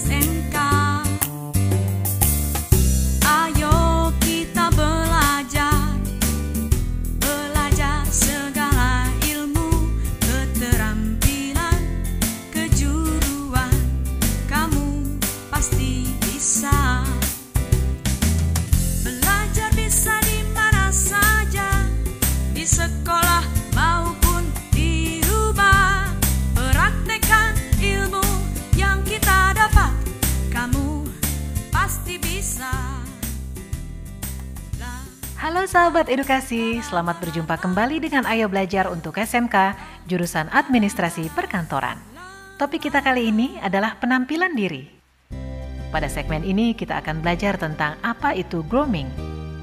bisa SMK pasti bisa La- Halo sahabat edukasi, selamat berjumpa kembali dengan Ayo Belajar untuk SMK, jurusan Administrasi Perkantoran. Topik kita kali ini adalah penampilan diri. Pada segmen ini kita akan belajar tentang apa itu grooming.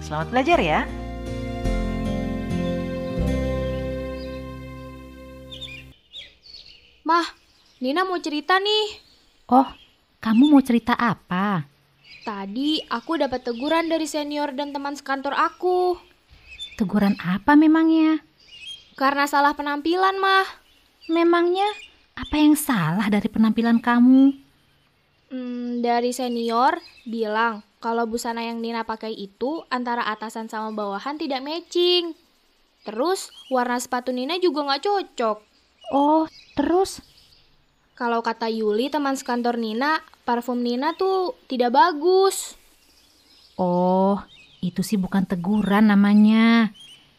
Selamat belajar ya. Mah, Nina mau cerita nih. Oh, kamu mau cerita apa? Tadi aku dapat teguran dari senior dan teman sekantor aku. Teguran apa memangnya? Karena salah penampilan, Mah. Memangnya apa yang salah dari penampilan kamu? Hmm, dari senior bilang kalau busana yang Nina pakai itu antara atasan sama bawahan tidak matching. Terus warna sepatu Nina juga nggak cocok. Oh, terus? Kalau kata Yuli teman sekantor Nina, parfum Nina tuh tidak bagus. Oh, itu sih bukan teguran namanya.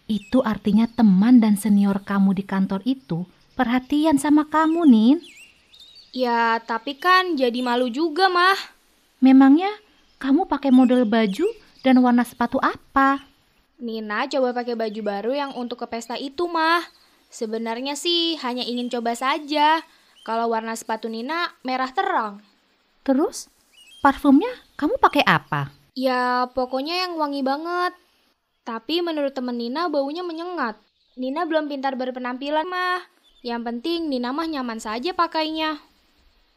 Itu artinya teman dan senior kamu di kantor itu perhatian sama kamu, Nin. Ya, tapi kan jadi malu juga, Mah. Memangnya kamu pakai model baju dan warna sepatu apa? Nina coba pakai baju baru yang untuk ke pesta itu, mah. Sebenarnya sih hanya ingin coba saja. Kalau warna sepatu Nina merah terang. Terus, parfumnya kamu pakai apa? Ya, pokoknya yang wangi banget. Tapi menurut temen Nina baunya menyengat. Nina belum pintar berpenampilan, mah. Yang penting Nina mah nyaman saja pakainya.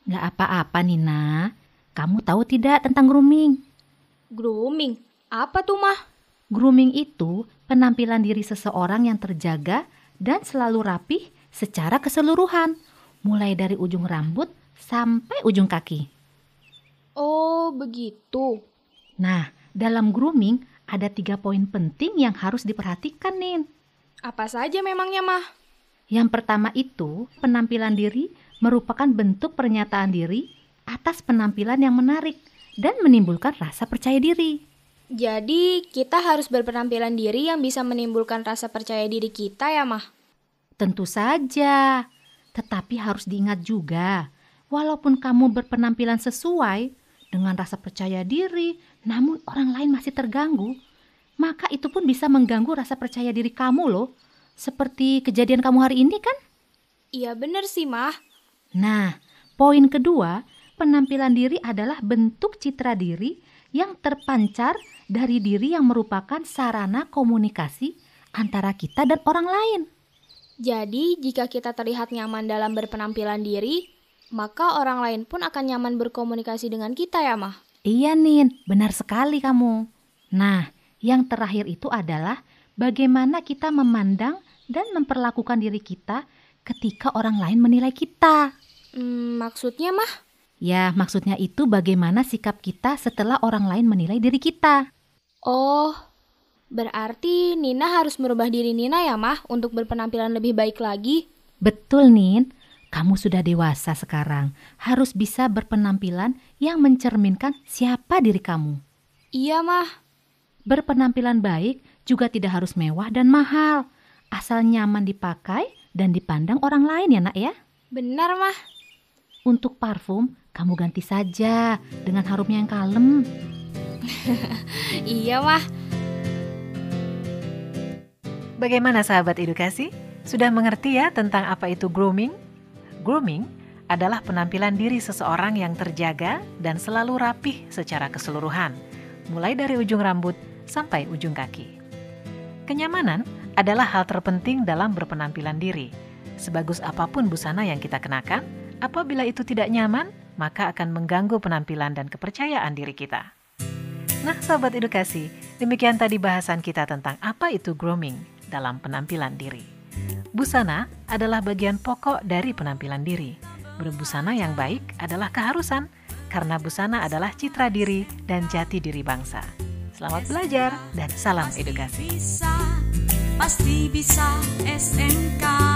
Nggak apa-apa, Nina. Kamu tahu tidak tentang grooming? Grooming? Apa tuh, mah? Grooming itu penampilan diri seseorang yang terjaga dan selalu rapih secara keseluruhan, mulai dari ujung rambut sampai ujung kaki. Oh, begitu. Nah, dalam grooming ada tiga poin penting yang harus diperhatikan, Nin. Apa saja memangnya, mah? Yang pertama itu, penampilan diri merupakan bentuk pernyataan diri atas penampilan yang menarik dan menimbulkan rasa percaya diri. Jadi, kita harus berpenampilan diri yang bisa menimbulkan rasa percaya diri kita ya, mah? Tentu saja, tetapi harus diingat juga, walaupun kamu berpenampilan sesuai dengan rasa percaya diri, namun orang lain masih terganggu, maka itu pun bisa mengganggu rasa percaya diri kamu loh. Seperti kejadian kamu hari ini kan? Iya bener sih, mah. Nah, poin kedua, penampilan diri adalah bentuk citra diri yang terpancar dari diri yang merupakan sarana komunikasi antara kita dan orang lain. Jadi, jika kita terlihat nyaman dalam berpenampilan diri, maka orang lain pun akan nyaman berkomunikasi dengan kita ya, Mah? Iya, Nin, benar sekali kamu. Nah, yang terakhir itu adalah bagaimana kita memandang dan memperlakukan diri kita ketika orang lain menilai kita. Hmm, maksudnya, Mah? Ya, maksudnya itu bagaimana sikap kita setelah orang lain menilai diri kita. Oh, berarti Nina harus merubah diri Nina ya, Mah, untuk berpenampilan lebih baik lagi? Betul, Nin. Kamu sudah dewasa sekarang, harus bisa berpenampilan yang mencerminkan siapa diri kamu. Iya, Mah. Berpenampilan baik juga tidak harus mewah dan mahal, asal nyaman dipakai dan dipandang orang lain ya, Nak ya. Benar, Mah. Untuk parfum, kamu ganti saja dengan harumnya yang kalem. iya, Mah. Bagaimana sahabat edukasi? Sudah mengerti ya tentang apa itu grooming? Grooming adalah penampilan diri seseorang yang terjaga dan selalu rapih secara keseluruhan, mulai dari ujung rambut sampai ujung kaki. Kenyamanan adalah hal terpenting dalam berpenampilan diri. Sebagus apa pun busana yang kita kenakan, apabila itu tidak nyaman, maka akan mengganggu penampilan dan kepercayaan diri kita. Nah, sahabat edukasi, demikian tadi bahasan kita tentang apa itu grooming dalam penampilan diri. Busana adalah bagian pokok dari penampilan diri. Berbusana yang baik adalah keharusan, karena busana adalah citra diri dan jati diri bangsa. Selamat belajar dan salam Pasti edukasi. Bisa, pasti bisa SMK.